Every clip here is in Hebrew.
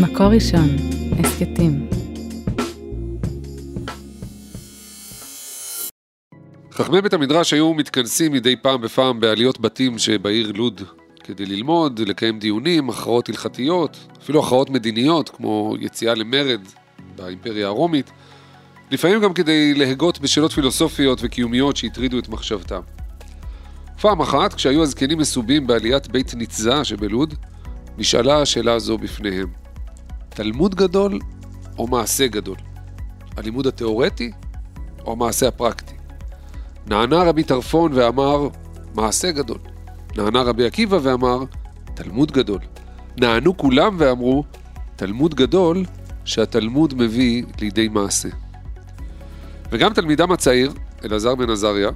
מקור ראשון, הסכתים. חכמי בית המדרש היו מתכנסים מדי פעם בפעם בעליות בתים שבעיר לוד כדי ללמוד, לקיים דיונים, הכרעות הלכתיות, אפילו הכרעות מדיניות כמו יציאה למרד באימפריה הרומית, לפעמים גם כדי להגות בשאלות פילוסופיות וקיומיות שהטרידו את מחשבתם. פעם אחת, כשהיו הזקנים מסובים בעליית בית ניצזה שבלוד, נשאלה השאלה הזו בפניהם. תלמוד גדול או מעשה גדול? הלימוד התיאורטי או המעשה הפרקטי? נענה רבי טרפון ואמר, מעשה גדול. נענה רבי עקיבא ואמר, תלמוד גדול. נענו כולם ואמרו, תלמוד גדול שהתלמוד מביא לידי מעשה. וגם תלמידם הצעיר, אלעזר בן עזריה,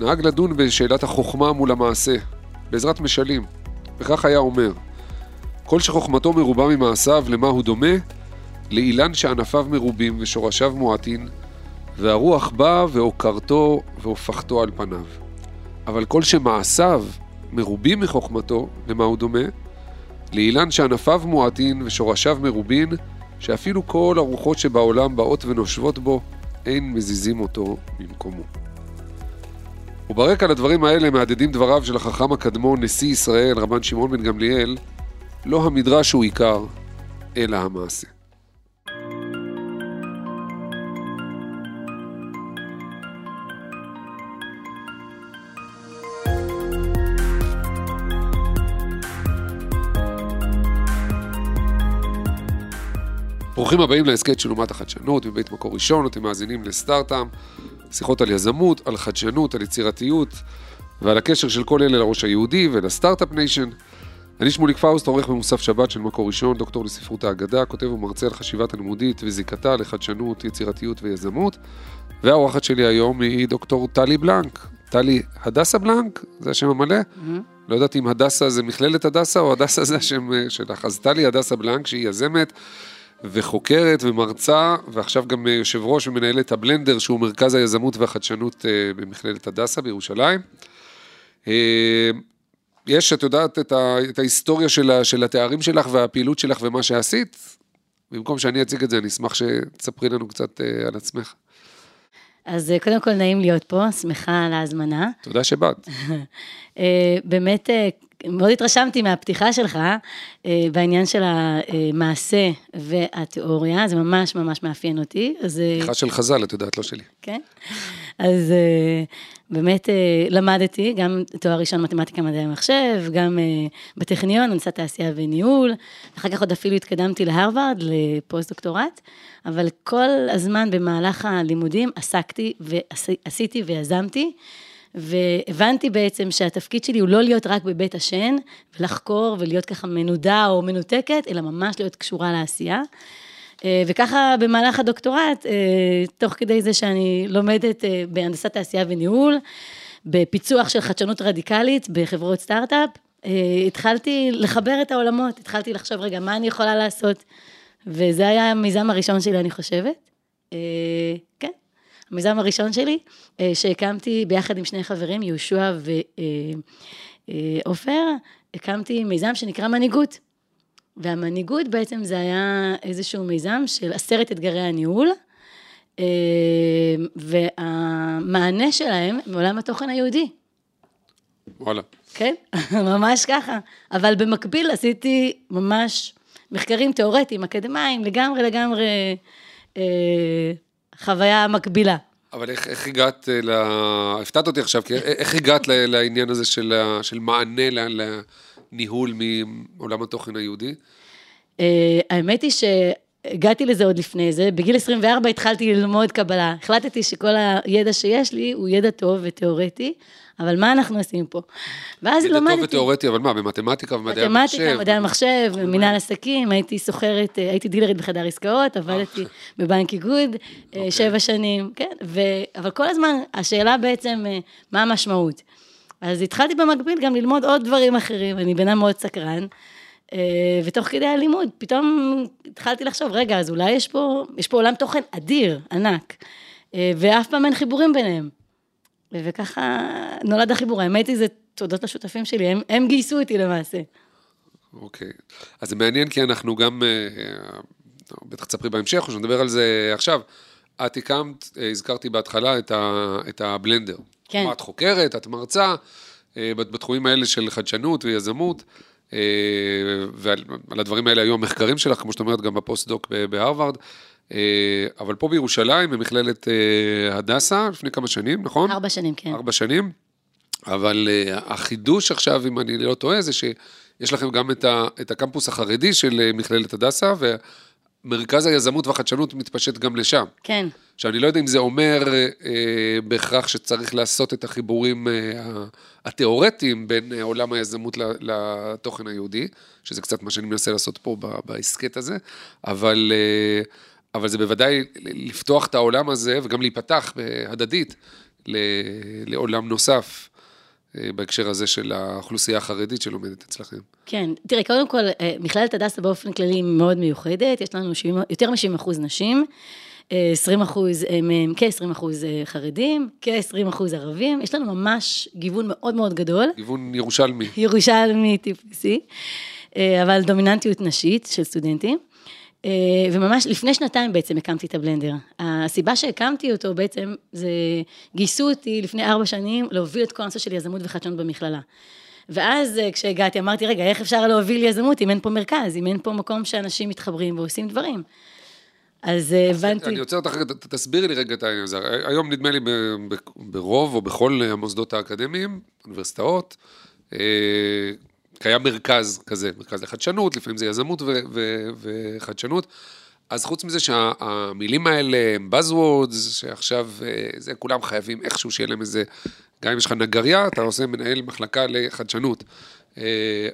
נהג לדון בשאלת החוכמה מול המעשה, בעזרת משלים, וכך היה אומר: כל שחוכמתו מרובה ממעשיו, למה הוא דומה? לאילן שענפיו מרובים ושורשיו מועטין, והרוח באה ועוקרתו והופכתו על פניו. אבל כל שמעשיו מרובים מחוכמתו, למה הוא דומה? לאילן שענפיו מועטין ושורשיו מרובין, שאפילו כל הרוחות שבעולם באות ונושבות בו, אין מזיזים אותו ממקומו. וברקע לדברים האלה מהדהדים דבריו של החכם הקדמון, נשיא ישראל, רבן שמעון בן גמליאל, לא המדרש הוא עיקר, אלא המעשה. ברוכים הבאים להסכת של אומת החדשנות מבית מקור ראשון, אתם מאזינים לסטארט-אפ, שיחות על יזמות, על חדשנות, על יצירתיות ועל הקשר של כל אלה לראש היהודי ול Start-Up Nation. אני שמוליק פאוסט, עורך במוסף שבת של מקור ראשון, דוקטור לספרות האגדה, כותב ומרצה על חשיבה תלמודית וזיקתה לחדשנות, יצירתיות ויזמות. והאורחת שלי היום היא דוקטור טלי בלנק. טלי הדסה בלנק, זה השם המלא? Mm-hmm. לא יודע אם הדסה זה מכללת הדסה או הדסה זה השם אה, שלך. אז טלי הדסה בלנק, שהיא יזמת וחוקרת ומרצה, ועכשיו גם אה, יושב ראש ומנהלת הבלנדר, שהוא מרכז היזמות והחדשנות אה, במכללת הדסה בירושלים. יש, את יודעת, את, ה, את ההיסטוריה של, ה, של התארים שלך והפעילות שלך ומה שעשית. במקום שאני אציג את זה, אני אשמח שתספרי לנו קצת uh, על עצמך. אז uh, קודם כל נעים להיות פה, שמחה על ההזמנה. תודה שבאת. uh, באמת, uh, מאוד התרשמתי מהפתיחה שלך uh, בעניין של המעשה והתיאוריה, זה ממש ממש מאפיין אותי. פתיחה של חז"ל, את יודעת, לא שלי. כן, אז... Uh, באמת אה, למדתי, גם תואר ראשון מתמטיקה מדעי המחשב, גם אה, בטכניון, הנדסת תעשייה וניהול, אחר כך עוד אפילו התקדמתי להרווארד, לפוסט-דוקטורט, אבל כל הזמן במהלך הלימודים עסקתי ועשיתי ויזמתי. והבנתי בעצם שהתפקיד שלי הוא לא להיות רק בבית השן ולחקור ולהיות ככה מנודה או מנותקת, אלא ממש להיות קשורה לעשייה. אה, וככה במהלך הדוקטורט, אה, תוך כדי זה שאני לומדת אה, בהנדסת תעשייה וניהול, בפיצוח של חדשנות רדיקלית בחברות סטארט-אפ, התחלתי לחבר את העולמות, התחלתי לחשוב, רגע, מה אני יכולה לעשות? וזה היה המיזם הראשון שלי, אני חושבת. כן, המיזם הראשון שלי, שהקמתי ביחד עם שני חברים, יהושע ועופר, הקמתי מיזם שנקרא מנהיגות. והמנהיגות בעצם זה היה איזשהו מיזם של עשרת אתגרי הניהול, אה, והמענה שלהם מעולם התוכן היהודי. וואלה. כן, ממש ככה. אבל במקביל עשיתי ממש מחקרים תיאורטיים, אקדמיים, לגמרי לגמרי אה, חוויה מקבילה. אבל איך, איך הגעת ל... הפתעת אותי עכשיו, כי איך הגעת לעניין הזה של, של מענה לניהול מעולם התוכן היהודי? אה, האמת היא שהגעתי לזה עוד לפני זה, בגיל 24 התחלתי ללמוד קבלה. החלטתי שכל הידע שיש לי הוא ידע טוב ותיאורטי, אבל מה אנחנו עושים פה? ואז ידע למדתי... ידע טוב ותיאורטי, אבל מה, במתמטיקה ומדעי המחשב? מתמטיקה, מדעי המחשב, מנהל עסקים, הייתי סוחרת, אה, הייתי דילרית בחדר עסקאות, עבדתי בבנק איגוד אה, אוקיי. שבע שנים, כן, ו... אבל כל הזמן, השאלה בעצם, מה המשמעות? אז התחלתי במקביל גם ללמוד עוד דברים אחרים, אני בן מאוד סקרן. אה, ותוך כדי הלימוד, פתאום התחלתי לחשוב, רגע, אז אולי יש פה, יש פה עולם תוכן אדיר, ענק, אה, ואף פעם אין חיבורים ביניהם. וככה נולד החיבור. האמת היא, זה תודות לשותפים שלי, הם, הם גייסו אותי למעשה. אוקיי. אז זה מעניין כי אנחנו גם, אה, בטח תספרי בהמשך, או שנדבר על זה עכשיו. את הקמת, הזכרתי בהתחלה את, ה, את הבלנדר. כן. את חוקרת, את מרצה, בתחומים האלה של חדשנות ויזמות, ועל על הדברים האלה היו המחקרים שלך, כמו שאת אומרת, גם בפוסט-דוק בהרווארד. אה, אבל פה בירושלים, במכללת אה, הדסה, לפני כמה שנים, נכון? ארבע שנים, כן. ארבע שנים. אבל החידוש עכשיו, אם אני לא טועה, זה שיש לכם גם את, ה, את הקמפוס החרדי של אה, מכללת הדסה, ומרכז היזמות והחדשנות מתפשט גם לשם. כן. עכשיו, אני לא יודע אם זה אומר אה, בהכרח שצריך לעשות את החיבורים אה, התיאורטיים בין אה, עולם היזמות לתוכן היהודי, שזה קצת מה שאני מנסה לעשות פה בהסכת הזה, אבל, אה, אבל זה בוודאי לפתוח את העולם הזה וגם להיפתח אה, הדדית לעולם נוסף. אה, בהקשר הזה של האוכלוסייה החרדית שלומדת אצלכם. כן, תראה, קודם כל, אה, מכללת הדסה באופן כללי היא מאוד מיוחדת, יש לנו 70, יותר מ-70 אחוז נשים, אה, 20 אחוז מהם, כ-20 אחוז אה, חרדים, כ-20 אחוז ערבים, יש לנו ממש גיוון מאוד מאוד גדול, גיוון ירושלמי. ירושלמי טיפוסי, אה, אבל דומיננטיות נשית של סטודנטים. אה, וממש לפני שנתיים בעצם הקמתי את הבלנדר. הסיבה שהקמתי אותו בעצם, זה גייסו אותי לפני ארבע שנים להוביל את כל הנושא של יזמות וחדשנות במכללה. ואז אה, כשהגעתי אמרתי, רגע, איך אפשר להוביל יזמות אם אין פה מרכז, אם אין פה מקום שאנשים מתחברים ועושים דברים? אז אה, הבנתי... אני עוצר אותך תסבירי לי רגע את העניין הזה. היום נדמה לי ברוב או בכל המוסדות האקדמיים, אוניברסיטאות, קיים מרכז כזה, מרכז לחדשנות, לפעמים זה יזמות ו- ו- וחדשנות. אז חוץ מזה שהמילים האלה הם buzzwords, שעכשיו אה, זה כולם חייבים איכשהו שיהיה להם איזה, גם אם יש לך נגריה, אתה עושה מנהל מחלקה לחדשנות. אה,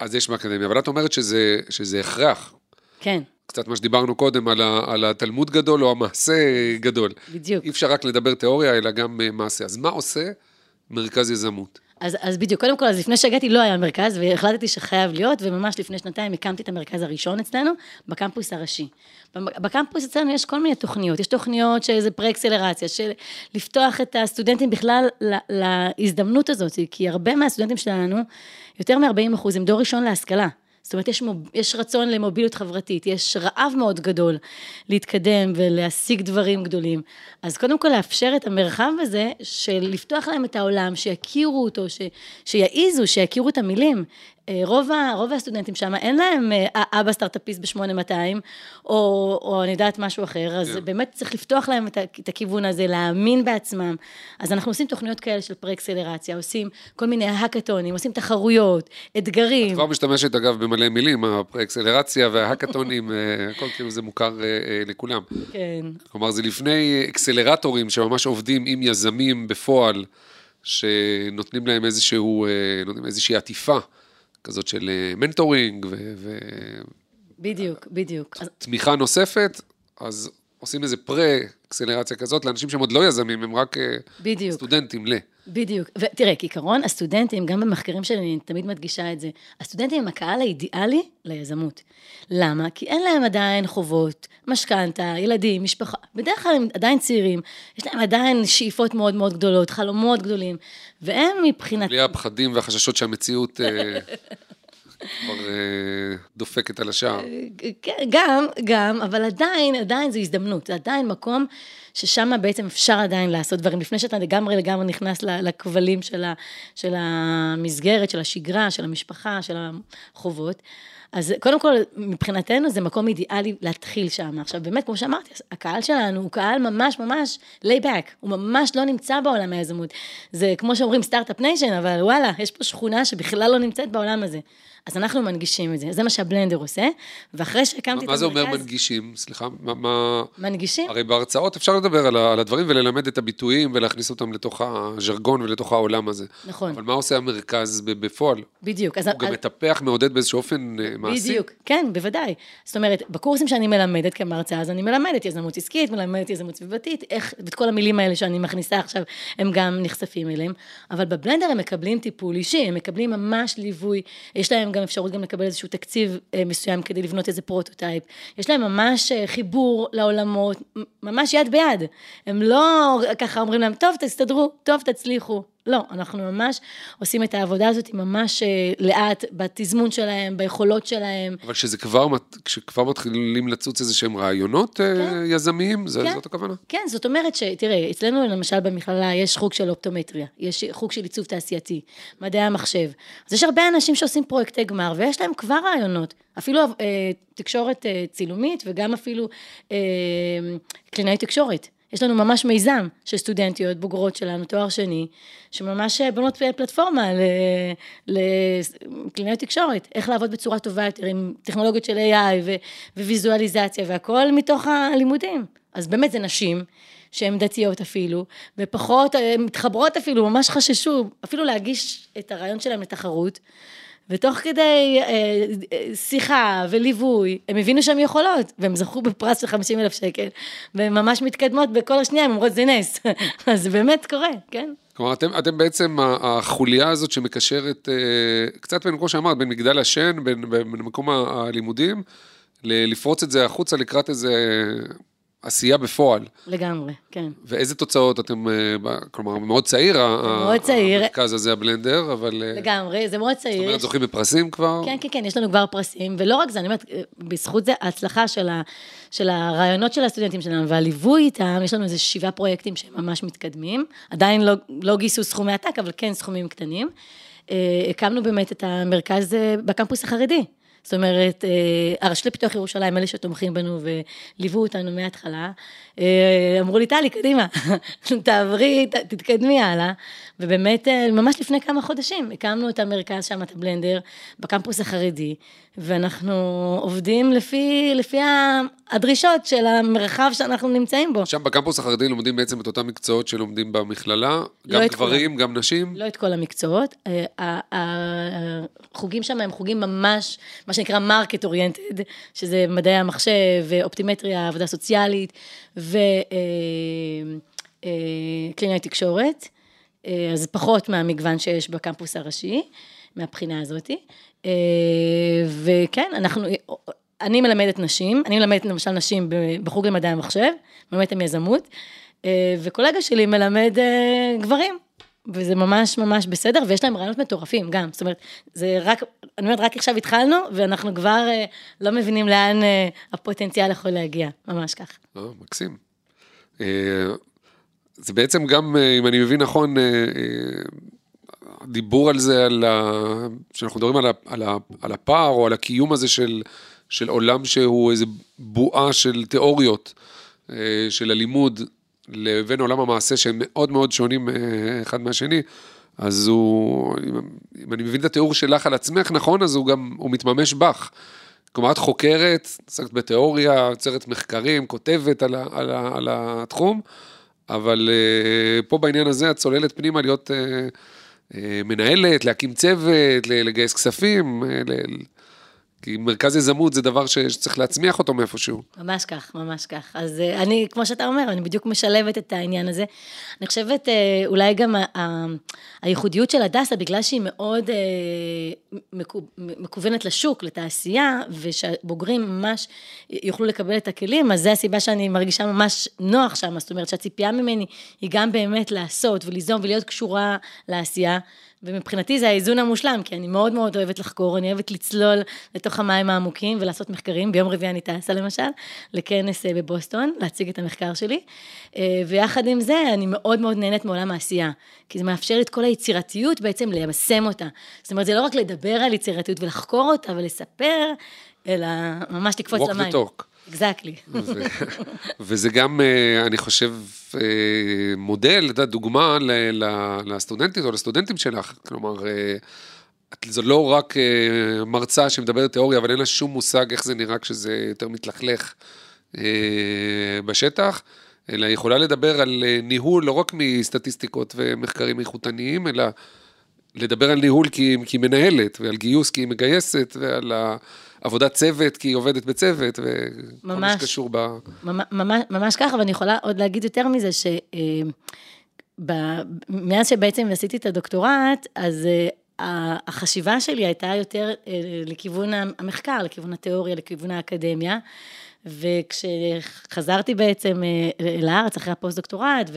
אז יש באקדמיה, אבל את אומרת שזה, שזה הכרח. כן, קצת מה שדיברנו קודם על, ה, על התלמוד גדול או המעשה גדול. בדיוק. אי אפשר רק לדבר תיאוריה, אלא גם אה, מעשה. אז מה עושה מרכז יזמות? אז, אז בדיוק, קודם כל, אז לפני שהגעתי לא היה מרכז, והחלטתי שחייב להיות, וממש לפני שנתיים הקמתי את המרכז הראשון אצלנו, בקמפוס הראשי. בקמפוס אצלנו יש כל מיני תוכניות, יש תוכניות שזה פרה-אקסלרציה, של לפתוח את הסטודנטים בכלל להזדמנות הזאת, כי הרבה מהסטודנטים שלנו, יותר מ-40 אחוז, הם דור ראשון להשכלה. זאת אומרת, יש, מוב, יש רצון למוביליות חברתית, יש רעב מאוד גדול להתקדם ולהשיג דברים גדולים. אז קודם כל לאפשר את המרחב הזה של לפתוח להם את העולם, שיכירו אותו, ש, שיעיזו, שיכירו את המילים. אה, רוב, ה, רוב הסטודנטים שם, אין להם אה, אבא סטארט-אפיסט ב-8200, או, או אני יודעת משהו אחר, אז כן. באמת צריך לפתוח להם את, את הכיוון הזה, להאמין בעצמם. אז אנחנו עושים תוכניות כאלה של פרה-אקסלרציה, עושים כל מיני האקתונים, עושים תחרויות, אתגרים. כבר משתמשת אגב במלא מילים, האקסלרציה וההאקתונים, אה, הכל כאילו זה מוכר לכולם. כן. כלומר, זה לפני אקסלרטורים שממש עובדים עם יזמים בפועל, שנותנים להם איזשהו, נותנים איזושהי עטיפה כזאת של אה, מנטורינג בדיוק, בדיוק. אז, ותמיכה נוספת, אז עושים איזה פרה-אקסלרציה כזאת לאנשים שהם עוד לא יזמים, הם רק אה, בדיוק. סטודנטים ל... בדיוק. ותראה, כעיקרון, הסטודנטים, גם במחקרים שלי, אני תמיד מדגישה את זה, הסטודנטים הם הקהל האידיאלי ליזמות. למה? כי אין להם עדיין חובות, משכנתה, ילדים, משפחה. בדרך כלל הם עדיין צעירים, יש להם עדיין שאיפות מאוד מאוד גדולות, חלומות גדולים, והם מבחינת... בלי הפחדים והחששות שהמציאות אה, כבר אה, דופקת על השער. כן, גם, גם, אבל עדיין, עדיין זו הזדמנות, זה עדיין מקום ששם בעצם אפשר עדיין לעשות דברים, לפני שאתה לגמרי לגמרי נכנס לכבלים של המסגרת, של השגרה, של המשפחה, של החובות. אז קודם כל, מבחינתנו זה מקום אידיאלי להתחיל שם. עכשיו, באמת, כמו שאמרתי, הקהל שלנו הוא קהל ממש ממש laid back, הוא ממש לא נמצא בעולם היזמות. זה כמו שאומרים Start-Up Nation, אבל וואלה, יש פה שכונה שבכלל לא נמצאת בעולם הזה. אז אנחנו מנגישים את זה, זה מה שהבלנדר עושה, ואחרי שהקמתי את מה זה אומר המרכז- מנגישים? סליחה, מה- מה... מנגישים? הרי בהרצאות אפשר לדבר על על הדברים וללמד את הביטויים ולהכניס אותם לתוך הז'רגון ולתוך העולם הזה. נכון. אבל מה עושה המרכז בפועל? בדיוק. אז, הוא גם אז- מטפח, מעודד באיזשהו אופן אה, מעשי? בדיוק, כן, בוודאי. זאת אומרת, בקורסים שאני מלמדת כמרצה, אז אני מלמדת יזמות עסקית, מלמדת יזמות סביבתית, איך, ואת כל המילים האלה שאני מכניסה עכשיו, הם גם נחשפים אליהם. אבל בבלנדר הם מקבלים טיפול אישי, הם מקבלים ממש ליווי, יש להם גם אפשרות גם לקבל איזשהו תקציב אה, מסוים כדי לבנות איזה prototype. יש להם ממש אה, חיבור לעולמות, ממש יד ביד. הם לא ככה אומרים להם, טוב, תסתדרו, טוב, תצליחו. לא, אנחנו ממש עושים את העבודה הזאת ממש אה, לאט, בתזמון שלהם, ביכולות שלהם. אבל שזה כבר, מת- כשכבר מתחילים לצוץ איזה שהם רעיונות אה, כן. יזמיים, זה- כן. זאת הכוונה? כן, זאת אומרת ש... תראה, אצלנו למשל במכללה יש חוג של אופטומטריה, יש חוג של עיצוב תעשייתי, מדעי המחשב. אז יש הרבה אנשים שעושים פרויקטי גמר, ויש להם כבר רעיונות. אפילו אה, תקשורת אה, צילומית, וגם אפילו אה, קלינאי תקשורת. יש לנו ממש מיזם של סטודנטיות, בוגרות שלנו, תואר שני, שממש אה, בונות פלטפורמה לקלינאי תקשורת, איך לעבוד בצורה טובה יותר עם טכנולוגיות של AI ו- וויזואליזציה, והכל מתוך הלימודים. אז באמת זה נשים. שהן דתיות אפילו, ופחות, אה, מתחברות אפילו, ממש חששו, אפילו להגיש את הרעיון שלהם לתחרות, ותוך כדי אה, אה, שיחה וליווי, הם הבינו שהן יכולות, והם זכו בפרס של 50 אלף שקל, והן ממש מתקדמות בכל השנייה, הן אומרות זה נס, אז זה באמת קורה, כן? כלומר, אתם, אתם בעצם החוליה הזאת שמקשרת אה, קצת בין, כמו שאמרת, בין מגדל השן, בין, בין מקום הלימודים, לפרוץ את זה החוצה לקראת איזה עשייה בפועל. לגמרי, כן. ואיזה תוצאות אתם, אה, כלומר, מאוד צעיר, מאוד צעיר. המרכז הזה, הבלנדר, אבל... אה, לגמרי, זה מאוד צעיר. זאת אומרת, זוכים בפרסים כבר? כן, כן, כן, יש לנו כבר פרסים, ולא רק זה, אני אומרת, בזכות זה, ההצלחה של, ה, של הרעיונות של הסטודנטים שלנו והליווי איתם, יש לנו איזה שבעה פרויקטים שהם ממש מתקדמים, עדיין לא, לא גייסו סכומי עתק, אבל כן סכומים קטנים. אה, הקמנו באמת את המרכז אה, בקמפוס החרדי. זאת אומרת, אה, הרשות לפיתוח ירושלים, אלה שתומכים בנו וליוו אותנו מההתחלה, אה, אמרו לי, טלי, קדימה, תעברי, ת- תתקדמי הלאה. ובאמת, אה, ממש לפני כמה חודשים, הקמנו את המרכז שם, את הבלנדר, בקמפוס החרדי, ואנחנו עובדים לפי, לפי הדרישות של המרחב שאנחנו נמצאים בו. שם בקמפוס החרדי לומדים בעצם את אותם מקצועות שלומדים במכללה, גם לא גברים, גם נשים. לא את כל המקצועות. החוגים שם הם חוגים ממש, מה שנקרא market oriented, שזה מדעי המחשב, ואופטימטריה, עבודה סוציאלית, וקלינאי תקשורת. אה, אז פחות מהמגוון שיש בקמפוס הראשי, מהבחינה הזאת. אה, וכן, אנחנו, אני מלמדת נשים, אני מלמדת למשל נשים בחוג למדעי המחשב, מלמדת שם יזמות, אה, וקולגה שלי מלמד אה, גברים. וזה ממש ממש בסדר, ויש להם רעיונות מטורפים גם, זאת אומרת, זה רק, אני אומרת, רק עכשיו התחלנו, ואנחנו כבר אה, לא מבינים לאן אה, הפוטנציאל יכול להגיע, ממש כך. אה, מקסים. אה, זה בעצם גם, אה, אם אני מבין נכון, אה, אה, דיבור על זה, על ה... שאנחנו מדברים על, ה... על, ה... על הפער או על הקיום הזה של, של עולם שהוא איזה בועה של תיאוריות אה, של הלימוד לבין עולם המעשה שהם מאוד מאוד שונים אה, אחד מהשני. אז הוא, אם, אני מבין את התיאור שלך על עצמך נכון, אז הוא גם, הוא מתממש בך. כלומר, את חוקרת, עוסקת בתיאוריה, יוצרת מחקרים, כותבת על, ה, על, ה, על התחום, אבל uh, פה בעניין הזה את צוללת פנימה להיות uh, מנהלת, להקים צוות, לגייס כספים, uh, ל- כי מרכז יזמות זה דבר שצריך להצמיח אותו מאיפשהו. ממש כך, ממש כך. אז אה, אני, כמו שאתה אומר, אני בדיוק משלבת את העניין הזה. אני חושבת, אה, אולי גם ה- ה- הייחודיות של הדסה, בגלל שהיא מאוד אה, מקו- מקוונת לשוק, לתעשייה, ושהבוגרים ממש יוכלו לקבל את הכלים, אז זו הסיבה שאני מרגישה ממש נוח שם. זאת אומרת שהציפייה ממני היא גם באמת לעשות וליזום ולהיות קשורה לעשייה. ומבחינתי זה האיזון המושלם, כי אני מאוד מאוד אוהבת לחקור, אני אוהבת לצלול לתוך המים העמוקים ולעשות מחקרים. ביום רביעי אני טסה למשל, לכנס אה, בבוסטון, להציג את המחקר שלי. אה, ויחד עם זה, אני מאוד מאוד נהנית מעולם העשייה, כי זה מאפשר לי את כל היצירתיות בעצם ליישם אותה. זאת אומרת, זה לא רק לדבר על יצירתיות ולחקור אותה ולספר, אלא ממש לקפוץ walk למים. the talk. אקזקטלי. וזה גם, אה, אני חושב, אה, מודל, דוגמה לסטודנטית או לסטודנטים שלך. כלומר, אה, זו לא רק מרצה שמדברת תיאוריה, אבל אין לה שום מושג איך זה נראה כשזה יותר מתלכלך בשטח, אלא היא יכולה לדבר על ניהול לא רק מסטטיסטיקות ומחקרים איכותניים, אלא לדבר על ניהול כי, היא מנהלת, ועל גיוס כי היא מגייסת, ועל עבודת צוות כי היא עובדת בצוות, וכל מה. שקשור ב... ממש, ממש, ככה, ואני יכולה עוד להגיד יותר מזה, ש... אה, ב- מאז שבעצם עשיתי את הדוקטורט, אז אה, החשיבה שלי הייתה יותר אה, לכיוון המחקר, לכיוון התיאוריה, לכיוון האקדמיה. וכשחזרתי בעצם אה, לארץ אחרי הפוסט-דוקטורט,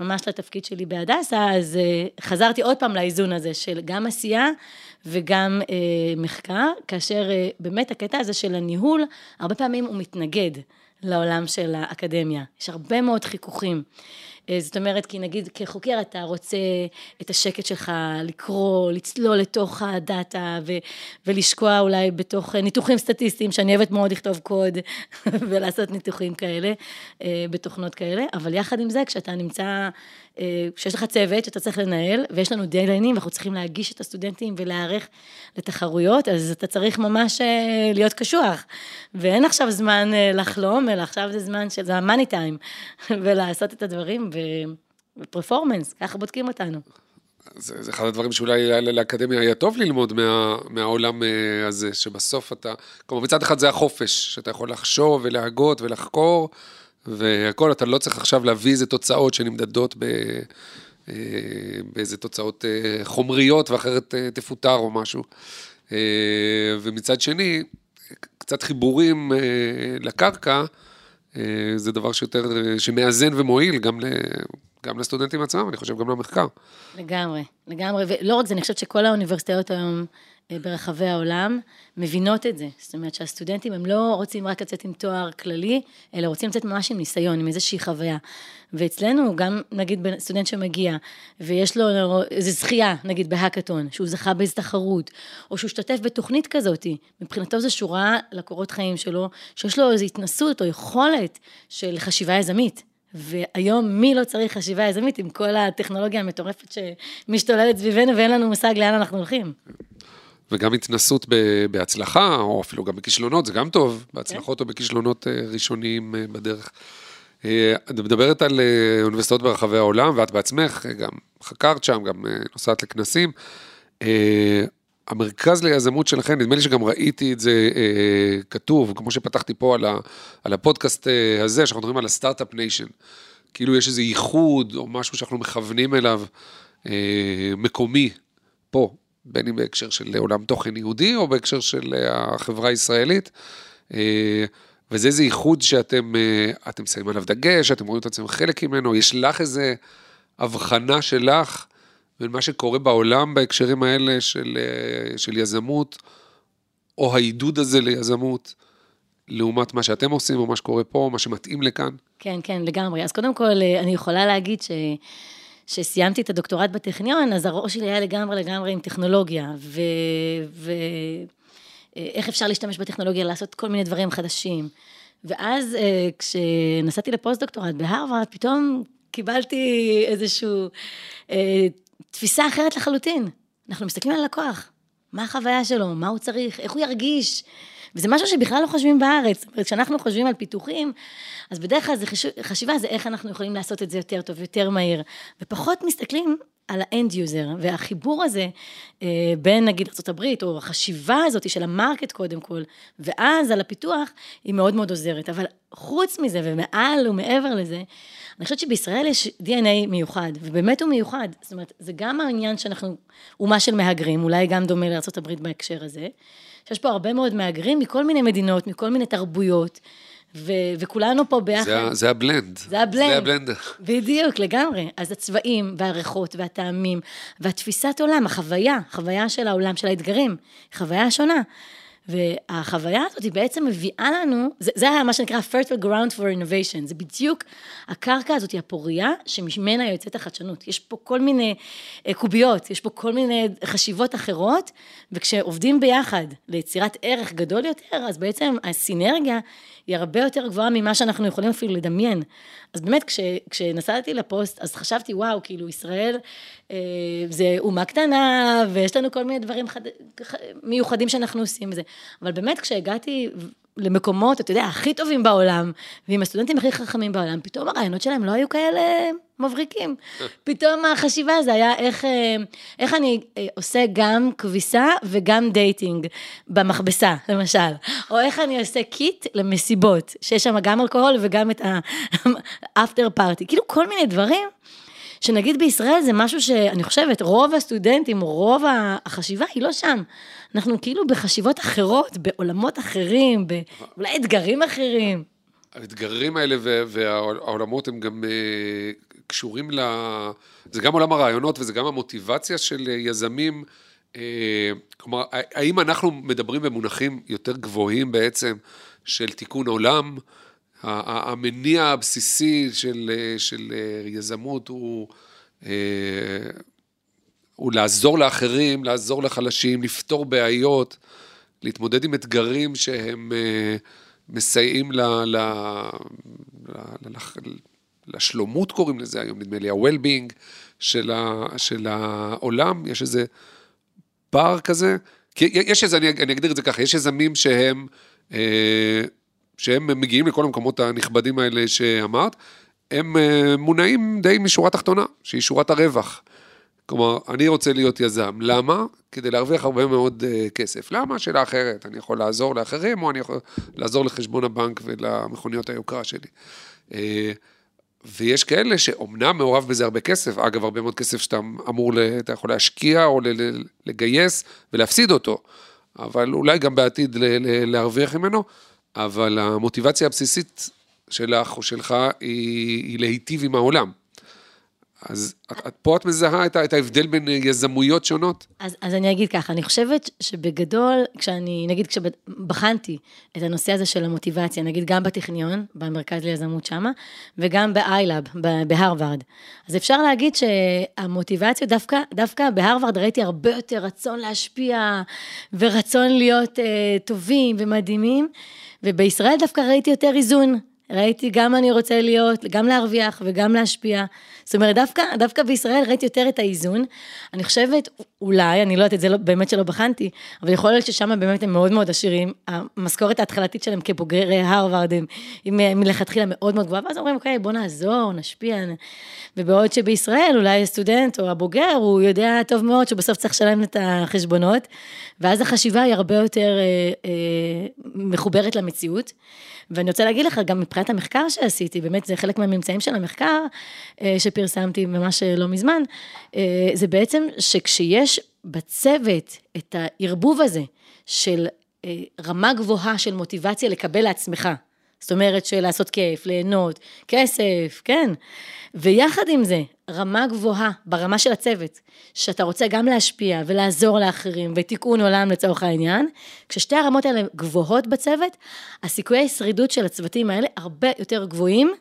וממש לתפקיד שלי בהדסה, אז אה, חזרתי עוד פעם לאיזון הזה של גם עשייה וגם אה, מחקר, כאשר באמת הקטע הזה של הניהול, הרבה פעמים הוא מתנגד לעולם של האקדמיה. יש הרבה מאוד חיכוכים. אה, זאת אומרת, כי נגיד כחוקר אתה רוצה את השקט שלך לקרוא, לצלול לתוך הדאטה ו- ולשקוע אולי בתוך ניתוחים סטטיסטיים, שאני אוהבת מאוד לכתוב קוד ולעשות ניתוחים כאלה, אה, בתוכנות כאלה, אבל יחד עם זה, כשאתה נמצא אה, כשיש לך צוות שאתה צריך לנהל, ויש לנו דדליינים, ואנחנו צריכים להגיש את הסטודנטים ולהיערך לתחרויות, אז אתה צריך ממש להיות קשוח. ואין עכשיו זמן לחלום, אלא עכשיו זה זמן של, זה המאני טיים, ולעשות את הדברים, ופרפורמנס, ככה בודקים אותנו. זה, זה אחד הדברים שאולי לאקדמיה היה טוב ללמוד מה, מהעולם הזה, שבסוף אתה, כלומר מצד אחד זה החופש, שאתה יכול לחשוב ולהגות ולחקור, והכל, אתה לא צריך עכשיו להביא איזה תוצאות שנמדדות ב... אה, באיזה תוצאות אה, חומריות ואחרת אה, תפוטר או משהו. ומצד שני, קצת חיבורים לקרקע, זה דבר שיותר, שמאזן ומועיל גם, ל, גם לסטודנטים עצמם, אני חושב גם למחקר. לגמרי, לגמרי, ולא רק זה, אני חושבת שכל האוניברסיטאות היום אה, ברחבי העולם מבינות את זה. זאת אומרת שהסטודנטים הם לא רוצים רק לצאת עם תואר כללי, אלא רוצים לצאת ממש עם ניסיון, עם איזושהי חוויה. ואצלנו, גם נגיד סטודנט שמגיע, ויש לו איזו זכייה, נגיד בהאקתון, שהוא זכה באיזו תחרות, או שהוא השתתף בתוכנית כזאת, מבחינתו זו שורה לקורות חיים שלו, שיש לו איזו התנסות או יכולת של חשיבה יזמית. והיום מי לא צריך חשיבה יזמית עם כל הטכנולוגיה המטורפת שמשתוללת סביבנו ואין לנו מושג לאן אנחנו הולכים. וגם התנסות בהצלחה, או אפילו גם בכישלונות, זה גם טוב, בהצלחות כן. או בכישלונות אה, ראשוניים אה, בדרך. אה, את מדברת על אוניברסיטאות ברחבי העולם, ואת בעצמך גם חקרת שם, גם נוסעת לכנסים. המרכז ליזמות שלכם, נדמה לי שגם ראיתי את זה כתוב, כמו שפתחתי פה על, ה, על הפודקאסט הזה, שאנחנו מדברים על ה Start-Up Nation. כאילו יש איזה ייחוד או משהו שאנחנו מכוונים אליו, מקומי, פה, בין אם בהקשר של עולם תוכן יהודי או בהקשר של אה, החברה הישראלית. אה, וזה איזה ייחוד שאתם אה, שמים עליו דגש, אתם רואים את עצמם חלק ממנו, יש לך איזה הבחנה שלך בין מה שקורה בעולם בהקשרים האלה של, של יזמות, או העידוד הזה ליזמות, לעומת מה שאתם עושים, או מה שקורה פה, מה שמתאים לכאן? כן, כן, לגמרי. אז קודם כל, אני יכולה להגיד ש... כשסיימתי את הדוקטורט בטכניון, אז הראש שלי היה לגמרי לגמרי עם טכנולוגיה, ואיך אפשר להשתמש בטכנולוגיה לעשות כל מיני דברים חדשים. ואז אה, כשנסעתי לפוסט-דוקטורט בהרווארד, פתאום קיבלתי איזושהי אה, תפיסה אחרת לחלוטין. אנחנו מסתכלים על לקוח, מה החוויה שלו, מה הוא צריך, איך הוא ירגיש. וזה משהו שבכלל לא חושבים בארץ. זאת אומרת, כשאנחנו חושבים על פיתוחים, אז בדרך כלל זה חשיבה זה איך אנחנו יכולים לעשות את זה יותר טוב, יותר מהיר, ופחות מסתכלים על ה end user, והחיבור הזה אה, בין נגיד ארה"ב, או החשיבה הזאת של ה market קודם כל, ואז על הפיתוח, היא מאוד מאוד עוזרת. אבל חוץ מזה, ומעל ומעבר לזה, אני חושבת שבישראל יש DNA מיוחד, ובאמת הוא מיוחד. זאת אומרת, זה גם העניין שאנחנו אומה של מהגרים, אולי גם דומה לארה"ב בהקשר הזה, שיש פה הרבה מאוד מהגרים מכל מיני מדינות, מכל מיני תרבויות. ו- וכולנו פה ביחד. זה, זה הבלנד. זה הבלנד. זה הבלנד. בדיוק, לגמרי. אז הצבעים והריחות והטעמים והתפיסת עולם, החוויה, חוויה של העולם, של האתגרים, חוויה שונה. והחוויה הזאת היא בעצם מביאה לנו, זה, זה היה מה שנקרא fertile ground for innovation, זה בדיוק הקרקע הזאת, היא הפורייה שממנה יוצאת החדשנות. יש פה כל מיני אה, קוביות, יש פה כל מיני חשיבות אחרות, וכשעובדים ביחד ליצירת ערך גדול יותר, אז בעצם הסינרגיה היא הרבה יותר גבוהה ממה שאנחנו יכולים אפילו לדמיין. אז באמת, כש, כשנסעתי לפוסט, אז חשבתי, וואו, כאילו, ישראל אה, זה אומה קטנה, ויש לנו כל מיני דברים חד, מיוחדים שאנחנו עושים בזה. אבל באמת, כשהגעתי למקומות, אתה יודע, הכי טובים בעולם, ועם הסטודנטים הכי חכמים בעולם, פתאום הרעיונות שלהם לא היו כאלה מבריקים. פתאום החשיבה זה היה איך, אה, איך אני אה, עושה גם כביסה וגם dating במכבסה, למשל. או איך אני עושה kit למסיבות, שיש שם גם אלכוהול וגם את ה after party. כאילו כל מיני דברים שנגיד בישראל זה משהו שאני חושבת, רוב הסטודנטים, רוב החשיבה היא לא שם. אנחנו כאילו בחשיבות אחרות, בעולמות אחרים, באולי אתגרים אחרים. האתגרים האלה והעולמות הם גם אה, קשורים ל... זה גם עולם הרעיונות וזה גם המוטיבציה של יזמים. אה, כלומר, האם אנחנו מדברים במונחים יותר גבוהים בעצם של תיקון עולם? המניע הבסיסי של, של יזמות הוא, אה, הוא לעזור לאחרים, לעזור לחלשים, לפתור בעיות, להתמודד עם אתגרים שהם אה, מסייעים ל, ל, ל, ל, לשלומות קוראים לזה היום, נדמה לי, ה-well-being של, של העולם, יש איזה פער כזה, כי יש איזה, אני, אני אגדיר את זה ככה, יש יזמים שהם אה, שהם מגיעים לכל המקומות הנכבדים האלה שאמרת, הם אה, מונעים די משורה תחתונה, שהיא שורת הרווח. כלומר, אני רוצה להיות יזם. למה? כדי להרוויח הרבה מאוד uh, כסף. למה? שאלה אחרת. אני יכול לעזור לאחרים, או אני יכול לעזור לחשבון הבנק ולמכוניות היוקרה שלי. Uh, ויש כאלה שאומנם מעורב בזה הרבה כסף, אגב, הרבה מאוד כסף שאתה אמור, אתה יכול להשקיע או לגייס ולהפסיד אותו, אבל אולי גם בעתיד להרוויח ממנו, אבל המוטיבציה הבסיסית שלך או שלך היא, היא להיטיב עם העולם. אז את, פה את מזהה את, ההבדל בין יזמויות שונות? אז, אז אני אגיד ככה, אני חושבת שבגדול, כשאני, נגיד כשבחנתי את הנושא הזה של המוטיבציה, נגיד גם בטכניון, במרכז ליזמות שמה, וגם ב-iLab, בהרווארד, אז אפשר להגיד שהמוטיבציה, דווקא, דווקא בהרווארד ראיתי הרבה יותר רצון להשפיע, ורצון להיות uh, טובים ומדהימים. ובישראל דווקא ראיתי יותר איזון. ראיתי גם אני רוצה להיות, גם להרוויח וגם להשפיע. זאת אומרת, דווקא, דווקא בישראל ראיתי יותר את האיזון. אני חושבת, אולי, אני לא יודעת, את זה לא, באמת שלא בחנתי, אבל יכול להיות ששם באמת הם מאוד מאוד עשירים. המשכורת ההתחלתית שלהם כבוגרי הרווארד הם מלכתחילה מאוד מאוד גבוהה, ואז אומרים, אוקיי, בוא נעזור, נשפיע. ובעוד שבישראל, אולי הסטודנט או הבוגר, הוא יודע טוב מאוד שבסוף צריך לשלם את החשבונות, ואז החשיבה היא הרבה יותר אה, אה, מחוברת למציאות. ואני רוצה להגיד לך, גם מבחינת המחקר שעשיתי, באמת זה חלק מהממצאים של המחקר אה, שפרסמתי ממש אה, לא מזמן, אה, זה בעצם שכשיש בצוות את הערבוב הזה של רמה גבוהה של מוטיבציה לקבל לעצמך, זאת אומרת של לעשות כיף, ליהנות, כסף, כן. ויחד עם זה, רמה גבוהה ברמה של הצוות, שאתה רוצה גם להשפיע ולעזור לאחרים ותיקון עולם לצורך העניין, כששתי הרמות האלה גבוהות בצוות, הסיכויי השרידות של הצוותים האלה הרבה יותר גבוהים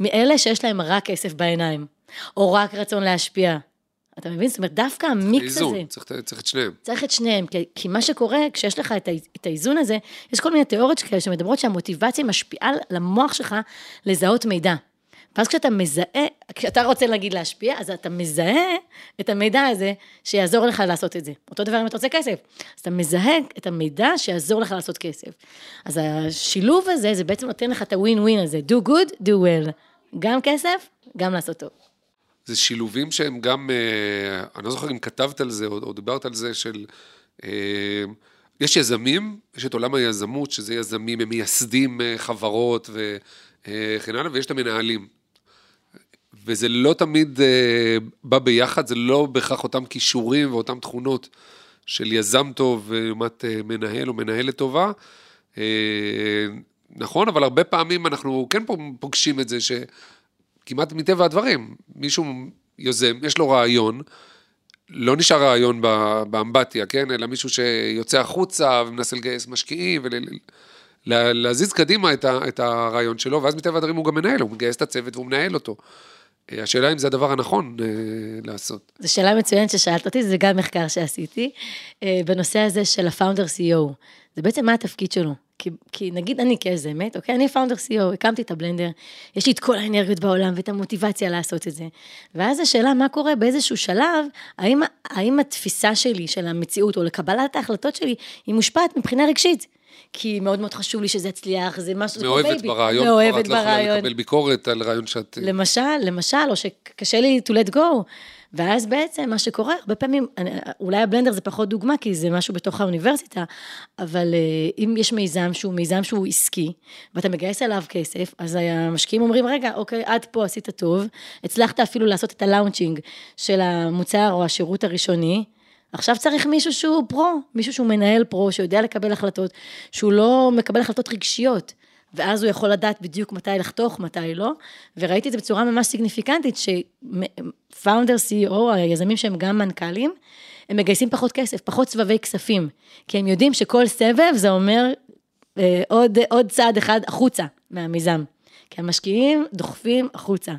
מאלה שיש להם רק כסף בעיניים, או רק רצון להשפיע. אתה מבין? זאת אומרת, דווקא המיקס איזון, הזה... צריך, צריך את שניהם. צריך את שניהם, כי, כי מה שקורה, כשיש לך את, את האיזון הזה, יש כל מיני תיאוריות כאלה שמדברות שהמוטיבציה משפיעה למוח שלך לזהות מידע. ואז כשאתה מזהה, כשאתה רוצה להגיד להשפיע, אז אתה מזהה את המידע הזה שיעזור לך לעשות את זה. אותו דבר אם אתה רוצה כסף. אז אתה מזהה את המידע שיעזור לך לעשות כסף. אז השילוב הזה, זה בעצם נותן לך את הווין ווין הזה, do good, do well. גם כסף, גם לעשות טוב. זה שילובים שהם גם, אה, אני לא זוכר אם כתבת על זה או, או דיברת על זה, של... אה, יש יזמים, יש את עולם היזמות, שזה יזמים, הם מייסדים אה, חברות וכן הלאה, ויש את המנהלים. וזה לא תמיד בא ביחד, זה לא בהכרח אותם כישורים ואותן תכונות של יזם טוב לעומת מנהל או מנהלת טובה. נכון, אבל הרבה פעמים אנחנו כן פוגשים את זה, ש... כמעט מטבע הדברים, מישהו יוזם, יש לו רעיון, לא נשאר רעיון באמבטיה, כן? אלא מישהו שיוצא החוצה ומנסה לגייס משקיעים ולהזיז קדימה את, ה, את הרעיון שלו, ואז מטבע הדברים הוא גם מנהל, הוא מגייס את הצוות והוא מנהל אותו. אה, השאלה אם זה הדבר הנכון אה, לעשות. זו שאלה מצוינת ששאלת אותי, זה גם מחקר שעשיתי, אה, בנושא הזה של ה founder CEO. זה בעצם מה התפקיד שלו. כי, כי נגיד אני כיזמת, אוקיי, אני founder CEO, הקמתי את הבלנדר, יש לי את כל האנרגיות בעולם ואת המוטיבציה לעשות את זה. ואז השאלה, מה קורה באיזשהו שלב, האם, האם התפיסה שלי של המציאות, או לקבלת ההחלטות שלי, היא מושפעת מבחינה רגשית. כי מאוד מאוד חשוב לי שזה יצליח, זה משהו, baby. ברעיון, מאוהבת ברעיון. את לא יכולה לקבל ביקורת על רעיון שאת... למשל, למשל, או שקשה לי to let go. ואז בעצם מה שקורה, הרבה פעמים, אולי הבלנדר זה פחות דוגמה, כי זה משהו בתוך האוניברסיטה, אבל אה, אם יש מיזם שהוא מיזם שהוא עסקי, ואתה מגייס עליו כסף, אז המשקיעים אומרים, רגע, אוקיי, עד פה עשית טוב, הצלחת אפילו לעשות את הלאונצ'ינג של המוצר או השירות הראשוני, עכשיו צריך מישהו שהוא פרו, מישהו שהוא מנהל פרו, שיודע לקבל החלטות, שהוא לא מקבל החלטות רגשיות. ואז הוא יכול לדעת בדיוק מתי לחתוך, מתי לא, וראיתי את זה בצורה ממש סיגניפיקנטית, שפאונדר, CEO, היזמים שהם גם מנכ"לים, הם מגייסים פחות כסף, פחות סבבי כספים, כי הם יודעים שכל סבב זה אומר אה, עוד, עוד צעד אחד החוצה מהמיזם, כי המשקיעים דוחפים החוצה.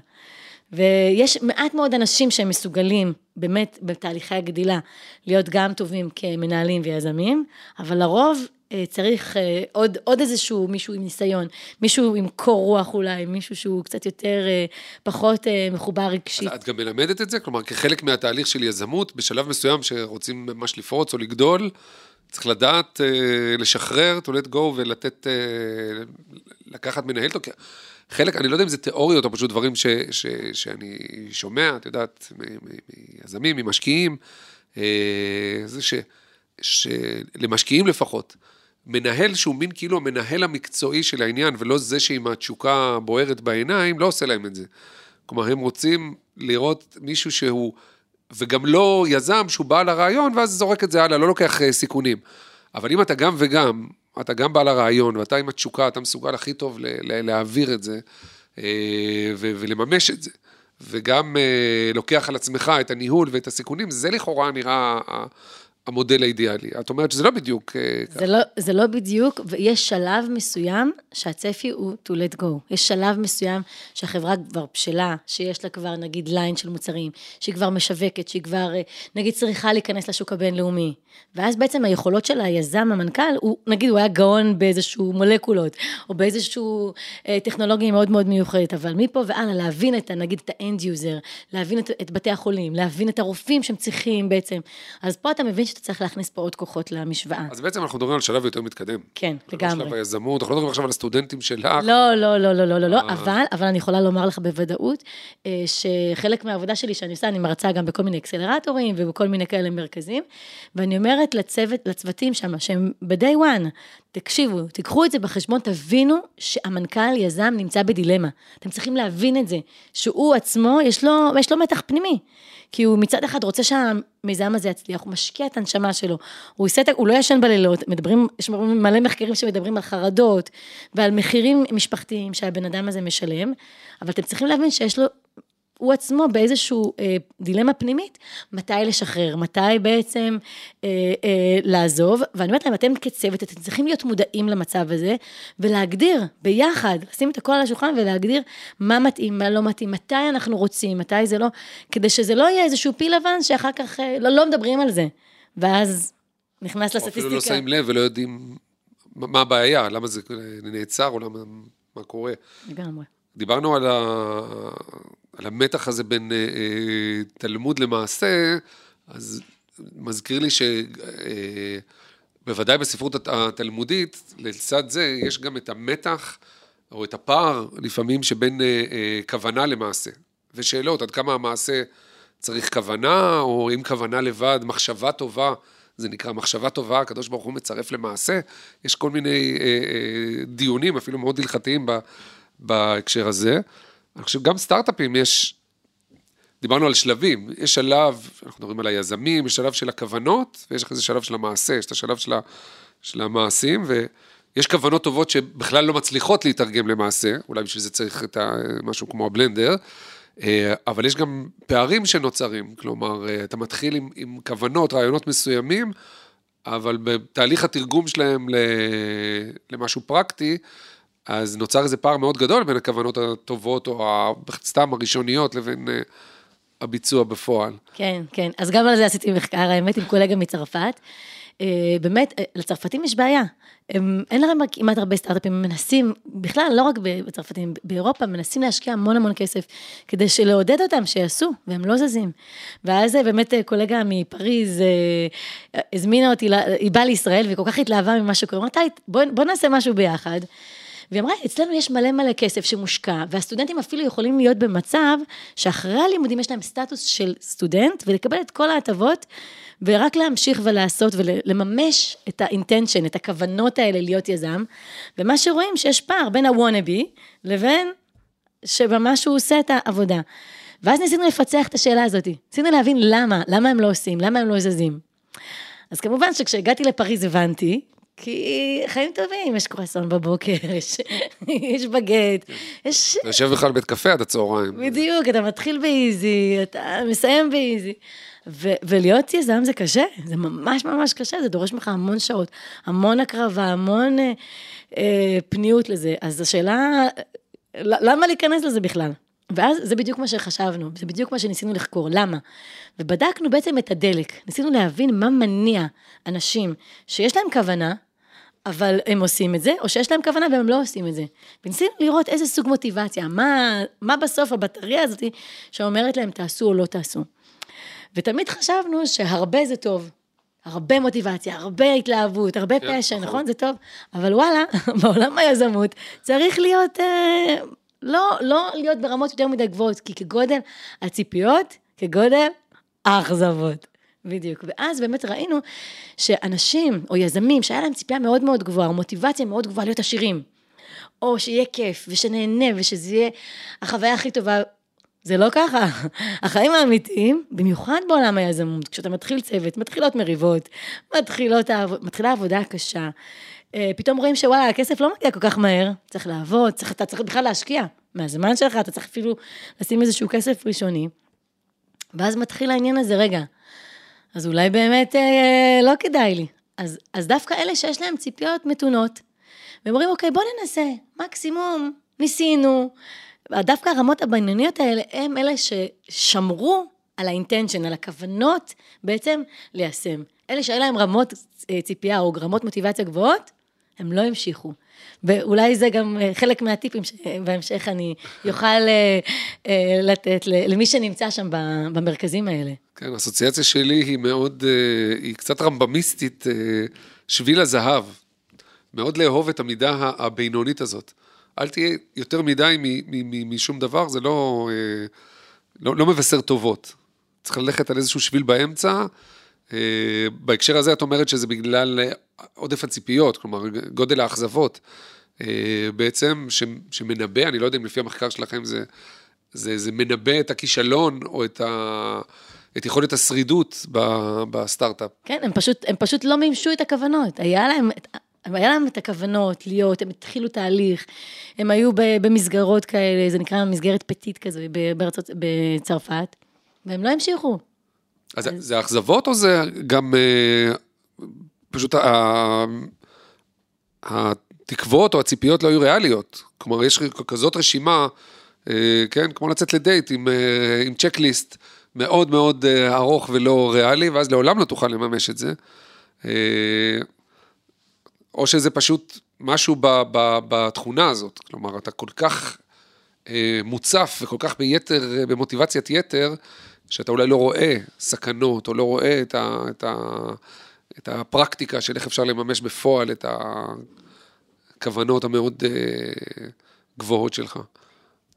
ויש מעט מאוד אנשים שהם מסוגלים, באמת, בתהליכי הגדילה, להיות גם טובים כמנהלים ויזמים, אבל לרוב צריך אה, עוד, עוד איזשהו מישהו עם ניסיון, מישהו עם קור רוח אולי, מישהו שהוא קצת יותר, אה, פחות מחובר רגשית. את גם מלמדת את זה? כלומר, כחלק מהתהליך של יזמות, בשלב מסוים שרוצים ממש לפרוץ או לגדול, צריך לדעת לשחרר, to let go ולתת, לקחת מנהל אותו. חלק, אני לא יודע אם זה תיאוריות או פשוט דברים ש, ש, שאני שומע, את יודעת, מיזמים, ממשקיעים, זה ש, שלמשקיעים לפחות, מנהל שהוא מין כאילו המנהל המקצועי של העניין, ולא זה שעם התשוקה בוערת בעיניים, לא עושה להם את זה. כלומר, הם רוצים לראות מישהו שהוא, וגם לא יזם שהוא בעל הרעיון, ואז זורק את זה הלאה, לא לוקח אה, סיכונים. אבל אם אתה גם וגם, אתה גם בעל הרעיון, ואתה עם התשוקה, אתה מסוגל הכי טוב להעביר את זה, אה, ולממש את זה, וגם אה, לוקח על עצמך את הניהול ואת הסיכונים, זה לכאורה נראה המודל האידיאלי. את אומרת שזה לא בדיוק אה, זה לא, זה לא בדיוק, ויש שלב מסוים שהצפי הוא to let go. יש שלב מסוים שהחברה כבר בשלה, שיש לה כבר נגיד ליין של מוצרים, שהיא כבר משווקת, שהיא כבר אה, נגיד צריכה להיכנס לשוק הבינלאומי. ואז בעצם היכולות של היזם, המנכ"ל, הוא, נגיד הוא היה גאון באיזשהו מולקולות, או באיזשהו אה, טכנולוגיה מאוד מאוד מיוחדת, אבל מפה והלאה להבין את, נגיד את ה end user, להבין את, את בתי החולים, להבין את הרופאים שהם צריכים בעצם. אז פה אתה מבין שאתה צריך להכניס פה עוד כוחות למשוואה. אז בעצם אנחנו מדברים על שלב יותר מתקדם. כן, לגמרי. שלב היזמות, אנחנו לא מדברים עכשיו על הסטודנטים שלך. לא, לא, לא, לא, לא, לא, לא, אבל, אבל אני יכולה לומר לך בוודאות, אה, שחלק מהעבודה שלי שאני עושה, אני מרצה גם בכל מיני אקסלרטורים ובכל מיני כאלה מרכזים, ואני אומרת לצוות, לצוותים שם, שהם ב-day one, תקשיבו, תיקחו את זה בחשבון, תבינו שהמנכ"ל יזם נמצא בדילמה. אתם צריכים להבין את זה, שהוא עצמו, יש לו, יש לו מתח פנימי. כי הוא מצד אחד רוצה שהמיזם הזה יצליח, הוא משקיע את הנשמה שלו, הוא, עושה, הוא לא ישן בלילות, מדברים, יש מלא מחקרים שמדברים על חרדות ועל מחירים משפחתיים שהבן אדם הזה משלם, אבל אתם צריכים להבין שיש לו הוא עצמו באיזשהו אה, דילמה פנימית, מתי לשחרר, מתי בעצם אה, אה, לעזוב, ואני אומרת להם, אתם כצוות, אתם צריכים להיות מודעים למצב הזה, ולהגדיר ביחד, לשים את הכל על השולחן ולהגדיר מה מתאים, מה לא מתאים, מתי אנחנו רוצים, מתי זה לא, כדי שזה לא יהיה איזשהו פיל לבן שאחר כך אה, לא, לא מדברים על זה, ואז נכנס לסטטיסטיקה. אפילו לא שמים לב ולא יודעים מה הבעיה, למה זה נעצר או למה, מה קורה. לגמרי. דיברנו על, ה... על המתח הזה בין אה, אה, תלמוד למעשה, אז מזכיר לי שבוודאי אה, בספרות התלמודית, לצד זה יש גם את המתח או את הפער לפעמים שבין כוונה למעשה. ושאלות, עד כמה המעשה צריך כוונה, או אם כוונה לבד, מחשבה טובה, זה נקרא מחשבה טובה, הקדוש ברוך הוא מצרף למעשה. יש כל מיני דיונים, אפילו מאוד הלכתיים, בהקשר הזה. אני חושב, גם סטארט-אפים יש, דיברנו על שלבים, יש שלב, אנחנו מדברים על היזמים, יש שלב של הכוונות, ויש אחרי זה שלב של המעשה, יש את השלב של, ה, של המעשים, ויש כוונות טובות שבכלל לא מצליחות להתרגם למעשה, אולי בשביל זה צריך את ה, משהו כמו הבלנדר, אה, אבל יש גם פערים שנוצרים, כלומר, אה, אתה מתחיל עם, עם כוונות, רעיונות מסוימים, אבל בתהליך התרגום שלהם למשהו פרקטי, אז נוצר איזה פער מאוד גדול בין הכוונות הטובות או סתם הראשוניות לבין אה, הביצוע בפועל. כן, כן. אז גם על זה עשיתי מחקר, האמת, עם קולגה מצרפת. אה, באמת, אה, לצרפתים יש בעיה. הם, אין להם כמעט הרבה סטארט-אפים, הם מנסים, בכלל, לא רק בצרפתים, באירופה, מנסים להשקיע המון המון כסף, כדי שלעודד אותם, שיעשו, והם לא זזים. ואז באמת קולגה מפריז הזמינה אותי, היא באה לישראל, והיא כל כך התלהבה ממה שקורה, אמרתי, בוא, בוא נעשה משהו ביחד. והיא אמרה, אצלנו יש מלא מלא כסף שמושקע, והסטודנטים אפילו יכולים להיות במצב שאחרי הלימודים יש להם סטטוס של סטודנט, ולקבל את כל ההטבות, ורק להמשיך ולעשות ולממש את האינטנשן, את הכוונות האלה להיות יזם, ומה שרואים שיש פער בין הוואנאבי לבין שממש הוא עושה את העבודה. ואז ניסינו לפצח את השאלה הזאת, ניסינו להבין למה, למה הם לא עושים, למה הם לא זזים. אז כמובן שכשהגעתי לפריז הבנתי, כי חיים טובים, יש קרואסון בבוקר, יש, יש בגט, יש... אתה יושב בכלל בבית קפה עד הצהריים. בדיוק, אתה מתחיל באיזי, אתה מסיים באיזי. ו- ולהיות יזם זה קשה, זה ממש ממש קשה, זה דורש ממך המון שעות, המון הקרבה, המון אה, אה, פניות לזה. אז השאלה, למה להיכנס לזה בכלל? ואז זה בדיוק מה שחשבנו, זה בדיוק מה שניסינו לחקור, למה? ובדקנו בעצם את הדלק, ניסינו להבין מה מניע אנשים שיש להם כוונה, אבל הם עושים את זה, או שיש להם כוונה והם לא עושים את זה. וניסינו לראות איזה סוג מוטיבציה, מה, מה בסוף הבטריה הזאת שאומרת להם תעשו או לא תעשו. ותמיד חשבנו שהרבה זה טוב. הרבה מוטיבציה, הרבה התלהבות, הרבה כן, פשע, נכון. נכון? זה טוב. אבל וואלה, בעולם היזמות צריך להיות, אה, לא, לא להיות ברמות יותר מדי גבוהות, כי כגודל הציפיות, כגודל האכזבות. בדיוק. ואז באמת ראינו שאנשים או יזמים שהיה להם ציפייה מאוד מאוד גבוהה, או מוטיבציה מאוד גבוהה להיות עשירים, או שיהיה כיף, ושנהנה, ושזה יהיה החוויה הכי טובה, זה לא ככה. החיים האמיתיים, במיוחד בעולם היזמות, כשאתה מתחיל צוות, מתחילות מריבות, מתחילות, מתחילה עבודה קשה, פתאום רואים שוואלה, הכסף לא מגיע כל כך מהר, צריך לעבוד, צריך, אתה צריך בכלל להשקיע מהזמן שלך, אתה צריך אפילו לשים איזשהו כסף ראשוני. ואז מתחיל העניין הזה, רגע, אז אולי באמת אה, לא כדאי לי. אז, אז דווקא אלה שיש להם ציפיות מתונות, והם אומרים, אוקיי, בוא ננסה, מקסימום, ניסינו. דווקא הרמות הבינוניות האלה, הם אלה ששמרו על האינטנשן, על הכוונות, בעצם ליישם. אלה שהיו להם רמות אה, ציפייה או רמות מוטיבציה גבוהות, הם לא המשיכו. ואולי זה גם אה, חלק מהטיפים שבהמשך אני אוכל אה, לתת למי שנמצא שם במרכזים האלה. כן, האסוציאציה שלי היא מאוד, היא קצת רמב"מיסטית, שביל הזהב. מאוד לאהוב את המידה הבינונית הזאת. אל תהיה יותר מדי משום דבר, זה לא, לא, לא מבשר טובות. צריך ללכת על איזשהו שביל באמצע. בהקשר הזה את אומרת שזה בגלל עודף הציפיות, כלומר גודל האכזבות. בעצם, שמנבא, אני לא יודע אם לפי המחקר שלכם זה, זה, זה מנבא את הכישלון או את, ה, את יכולת השרידות בסטארט-אפ. כן, הם פשוט, הם פשוט לא מימשו את הכוונות. היה להם, היה להם את הכוונות להיות, הם התחילו תהליך, הם היו במסגרות כאלה, זה נקרא מסגרת פטית כזה בארצות, בצרפת, והם לא המשיכו. אז, אז... זה אכזבות או זה גם אה, פשוט. התקוות או הציפיות לא היו ריאליות? כלומר, יש כזאת רשימה, אה, כן, כמו לצאת לדייט עם, אה, עם צ'קליסט מאוד מאוד ארוך ולא ריאלי, ואז לעולם לא תוכל לממש את זה. או שזה פשוט משהו ב, ב, בתכונה הזאת, כלומר, אתה כל כך אה, מוצף וכל כך ביתר, במוטיבציית יתר, שאתה אולי לא רואה סכנות, או לא רואה את, ה, את, ה, את הפרקטיקה של איך אפשר לממש בפועל את הכוונות המאוד אה, גבוהות שלך.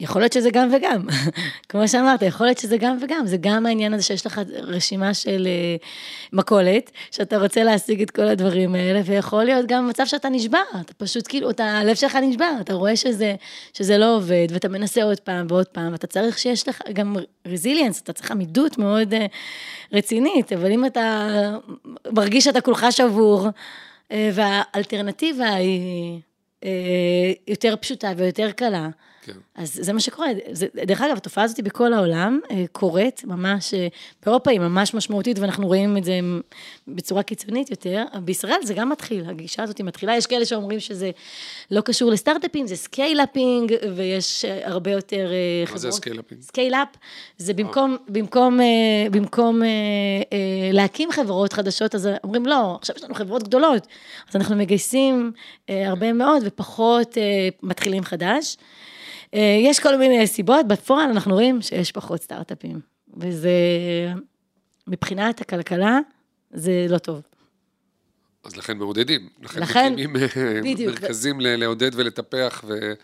יכול להיות שזה גם וגם, כמו שאמרת, יכול להיות שזה גם וגם, זה גם העניין הזה שיש לך רשימה של uh, מכולת, שאתה רוצה להשיג את כל הדברים האלה, ויכול להיות גם מצב שאתה נשבר, אתה פשוט כאילו, אתה, הלב שלך נשבר, אתה רואה שזה, שזה לא עובד, ואתה מנסה עוד פעם ועוד פעם, ואתה צריך שיש לך גם רזיליאנס, אתה צריך עמידות מאוד uh, רצינית, אבל אם אתה מרגיש שאתה כולך שבור, uh, והאלטרנטיבה היא יותר פשוטה ויותר קלה, כן. אז זה מה שקורה. זה, דרך אגב, התופעה הזאת בכל העולם אה, קורית, ממש, אה, באירופה היא ממש משמעותית, ואנחנו רואים את זה בצורה קיצונית יותר. בישראל זה גם מתחיל, הגישה הזאת מתחילה. יש כאלה שאומרים שזה לא קשור לסטארט-אפים, זה scale-upping, ויש אה, הרבה יותר חברות. מה זה scale-upping? scale-up, זה במקום, במקום, במקום להקים חברות חדשות, אז אומרים, לא, עכשיו יש לנו חברות גדולות, אז אנחנו מגייסים הרבה מאוד ופחות מתחילים חדש. אה, יש כל מיני סיבות, בפועל אנחנו רואים שיש פחות סטארט-אפים, וזה, מבחינת הכלכלה, זה לא טוב. אז לכן מעודדים. לכן, לכן, מקימים אה, בדיוק. מרכזים ל- לעודד ולטפח, בדיוק.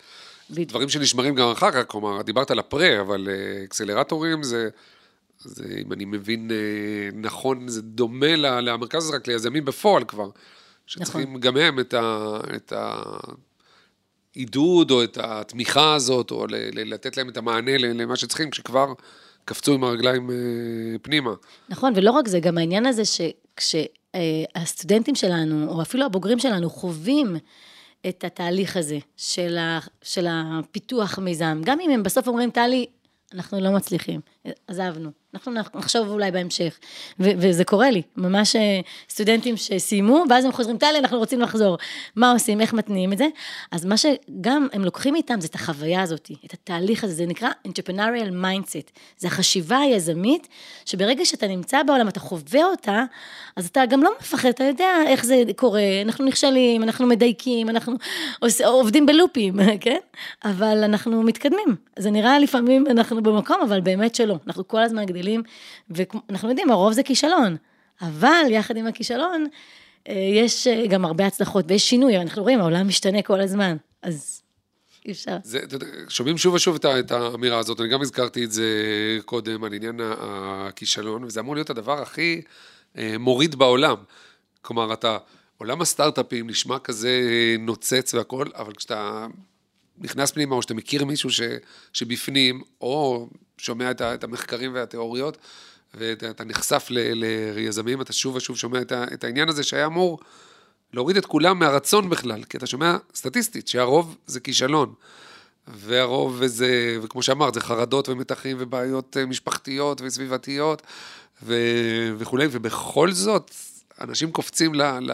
ודברים שנשמרים גם אחר כך, כלומר, דיברת על הפרה, אבל אה, אקסלרטורים זה, זה, אם אני מבין נכון, זה דומה למרכז הזה, רק ליזמים בפועל כבר, שצריכים נכון. גם הם את ה... את ה עידוד או את התמיכה הזאת, או לתת להם את המענה למה שצריכים, כשכבר קפצו עם הרגליים אה, פנימה. נכון, ולא רק זה, גם העניין הזה שכשהסטודנטים שלנו, או אפילו הבוגרים שלנו, חווים את התהליך הזה של, ה, של הפיתוח מיזם, גם אם הם בסוף אומרים, טלי, אנחנו לא מצליחים, עזבנו, אנחנו נחשוב אולי בהמשך. וזה קורה לי, ממש אה, סטודנטים שסיימו, ואז הם חוזרים, טלי, אנחנו רוצים לחזור. מה עושים, איך מתניעים את זה? אז מה שגם הם לוקחים איתם זה את החוויה הזאת, את התהליך הזה, זה נקרא entrepreneurial mindset. זה החשיבה היזמית, שברגע שאתה נמצא בעולם, אתה חווה אותה, אז אתה גם לא מפחד, אתה יודע איך זה קורה, אנחנו נכשלים, אנחנו מדייקים, אנחנו עובדים בלופים, כן? אבל אנחנו מתקדמים. זה נראה לפעמים אנחנו במקום, אבל באמת שלא. אנחנו כל הזמן גדלים, ואנחנו יודעים, הרוב זה כישלון. אבל יחד עם הכישלון, אה, יש אה, גם הרבה הצלחות ויש שינוי, אנחנו רואים, העולם משתנה כל הזמן, אז אי אפשר. זה, שומעים שוב ושוב את, את האמירה הזאת, אני גם הזכרתי את זה קודם, על עניין הכישלון, וזה אמור להיות הדבר הכי אה, מוריד בעולם. כלומר, אתה, עולם הסטארט-אפים נשמע כזה נוצץ והכל, אבל כשאתה נכנס פנימה, או שאתה מכיר מישהו ש, שבפנים, או שומע את, את המחקרים והתיאוריות, ואתה נחשף ל, ליזמים, אתה שוב ושוב שומע את, את העניין הזה שהיה אמור להוריד את כולם מהרצון בכלל, כי אתה שומע סטטיסטית שהרוב זה כישלון. והרוב זה, וכמו שאמרת, זה חרדות ומתחים ובעיות אה, משפחתיות וסביבתיות ו, וכולי, ובכל זאת, אנשים קופצים ל, ל,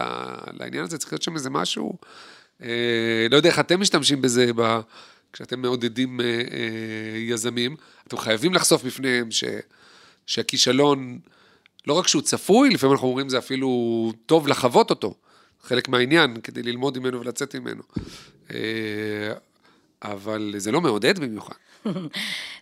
לעניין הזה, צריך להיות שם איזה משהו, אה, לא יודע איך אתם משתמשים בזה ב, כשאתם מעודדים אה, אה, יזמים, אתם חייבים לחשוף בפניהם ש, שהכישלון, לא רק שהוא צפוי, לפעמים אנחנו אומרים זה אפילו טוב לחוות אותו, חלק מהעניין, כדי ללמוד ממנו ולצאת ממנו. אה, אבל זה לא מעודד במיוחד.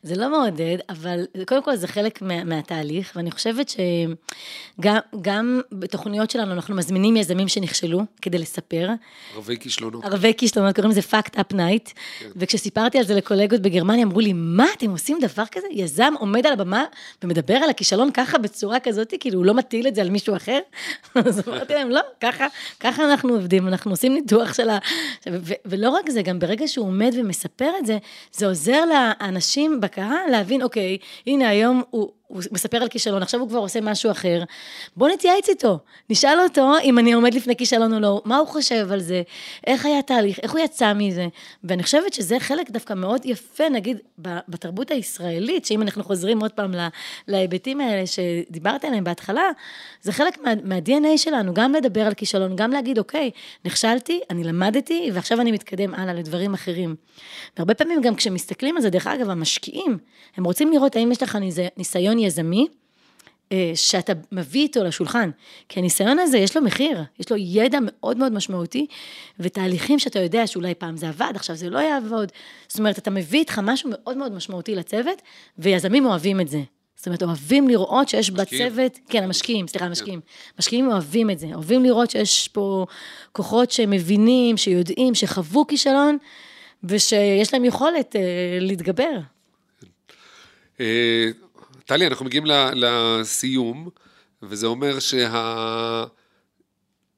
זה לא מעודד, אבל קודם כל זה חלק מה, מהתהליך, ואני חושבת שגם גם בתוכניות שלנו אנחנו מזמינים יזמים שנכשלו כדי לספר. ערבי כישלונות. ערבי כישלונות, קוראים לזה Fact Up Night, וכשסיפרתי על זה לקולגות בגרמניה, אמרו לי, מה, אתם עושים דבר כזה? יזם עומד על הבמה ומדבר על הכישלון ככה, בצורה כזאת, כאילו, הוא לא מטיל את זה על מישהו אחר? אז אמרתי להם, לא, ככה, ככה אנחנו עובדים, אנחנו עושים ניתוח של ה... ולא רק זה, גם ברגע שהוא עומד ומספר את זה, זה עוזר לאנשים בקהל להבין, אוקיי, הנה היום הוא... הוא מספר על כישלון, עכשיו הוא כבר עושה משהו אחר. בוא נתייעץ איתו, נשאל אותו אם אני עומד לפני כישלון או לא, מה הוא חושב על זה, איך היה התהליך, איך הוא יצא מזה. ואני חושבת שזה חלק דווקא מאוד יפה, נגיד, בתרבות הישראלית, שאם אנחנו חוזרים עוד פעם לה- להיבטים האלה שדיברת עליהם בהתחלה, זה חלק מה, מה-DNA שלנו, גם לדבר על כישלון, גם להגיד, אוקיי, נכשלתי, אני למדתי, ועכשיו אני מתקדם הלאה לדברים אחרים. והרבה פעמים גם כשמסתכלים על זה, דרך אגב, המשקיעים, הם רוצים לראות האם יש לך ניז- ניסיון יזמי, אה, שאתה מביא איתו לשולחן. כי הניסיון הזה, יש לו מחיר, יש לו ידע מאוד מאוד משמעותי, ותהליכים שאתה יודע שאולי פעם זה עבד, עכשיו זה לא יעבוד. זאת אומרת, אתה מביא איתך משהו מאוד מאוד משמעותי לצוות, ויזמים אוהבים את זה. זאת אומרת, אוהבים לראות שיש משקיעים. בצוות, כן, המשקיעים, סליחה, המשקיעים. משקיעים אוהבים את זה, אוהבים לראות שיש פה כוחות שמבינים, שיודעים, שחוו כישלון, ושיש להם יכולת אה, להתגבר. אה, טלי, אנחנו מגיעים לסיום, וזה אומר שה...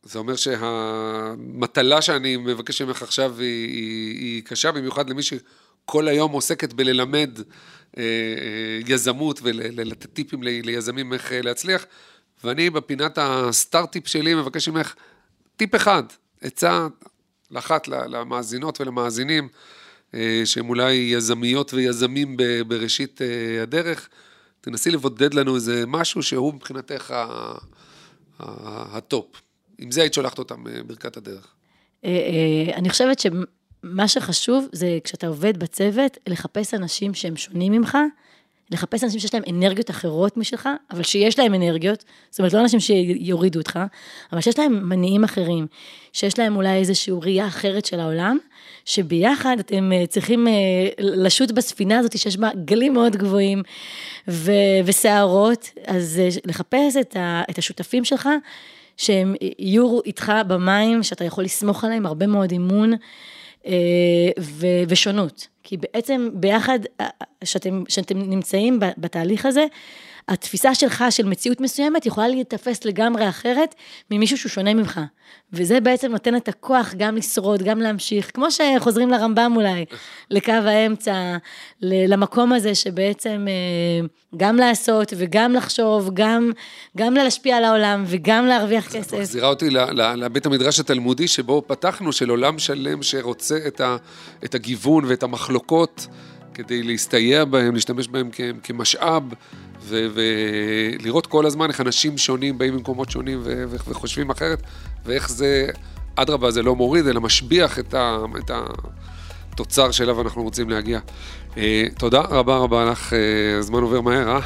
זה אומר שהמטלה שאני מבקש ממך עכשיו היא, היא, היא קשה, במיוחד למי שכל היום עוסקת בללמד אה, אה, יזמות ולתת טיפים ל- ליזמים איך אה, להצליח, ואני בפינת הסטארט-טיפ שלי מבקש ממך טיפ אחד, עצה אחת למאזינות ולמאזינים, אה, שהם אולי יזמיות ויזמים בראשית הדרך, תנסי לבודד לנו איזה משהו שהוא מבחינתך ה top. עם זה היית שולחת אותם אה, ברכת הדרך. אה, אה, אני חושבת שמה שחשוב זה כשאתה עובד בצוות, לחפש אנשים שהם שונים ממך, לחפש אנשים שיש להם אנרגיות אחרות משלך, אבל שיש להם אנרגיות, זאת אומרת, לא אנשים שיורידו אותך, אבל שיש להם מניעים אחרים, שיש להם אולי איזושהי ראייה אחרת של העולם, שביחד אתם אה, צריכים אה, לשוט בספינה הזאת שיש בה גלים מאוד גבוהים ו- וסערות, אז אה, לחפש את, ה- את השותפים שלך, שהם יהיו איתך במים, שאתה יכול לסמוך עליהם, הרבה מאוד אימון ו- ושונות. כי בעצם ביחד, אה, שאתם, שאתם נמצאים בתהליך הזה, התפיסה שלך של מציאות מסוימת יכולה להיתפס לגמרי אחרת ממישהו שהוא שונה ממך. וזה בעצם נותן את הכוח גם לשרוד, גם להמשיך, כמו שחוזרים לרמב"ם אולי, לקו האמצע, למקום הזה שבעצם אה, גם לעשות וגם לחשוב, גם, גם להשפיע על העולם וגם להרוויח כסף. את מחזירה אותי לבית המדרש התלמודי שבו פתחנו, של עולם שלם שרוצה את, ה, את הגיוון ואת המחלוקות. כדי להסתייע בהם, להשתמש בהם כמשאב, ולראות כל הזמן איך אנשים שונים באים ממקומות שונים וחושבים אחרת, ואיך זה, אדרבה, זה לא מוריד, אלא משביח את, ה, את התוצר שאליו אנחנו רוצים להגיע. Uh, תודה רבה רבה לך, uh, הזמן עובר מהר, אה?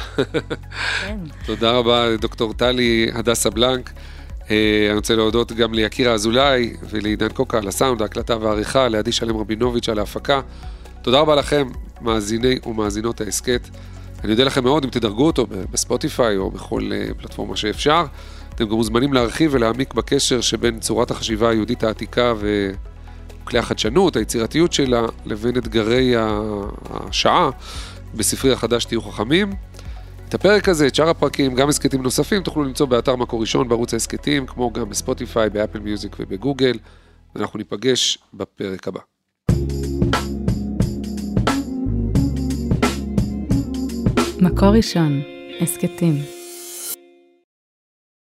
כן. תודה רבה, דוקטור טלי הדסה בלנק. Uh, אני רוצה להודות גם ליקירה אזולאי ולעידן קוקה על הסאונד, ההקלטה והעריכה, לעדי שלם רבינוביץ' על ההפקה. תודה רבה לכם, מאזיני ומאזינות ההסכת. אני אודה לכם מאוד אם תדרגו אותו בספוטיפיי או בכל אה, פלטפורמה שאפשר. אתם גם מוזמנים להרחיב ולהעמיק בקשר שבין צורת החשיבה היהודית העתיקה וכלי החדשנות, היצירתיות שלה, לבין אתגרי השעה בספרי החדש תהיו חכמים. את הפרק הזה, את שאר הפרקים, גם הסכתים נוספים, תוכלו למצוא באתר מקור ראשון בערוץ ההסכתים, כמו גם בספוטיפיי, באפל מיוזיק ובגוגל, ואנחנו ניפגש בפרק הבא. מקור ראשון, הסכתים.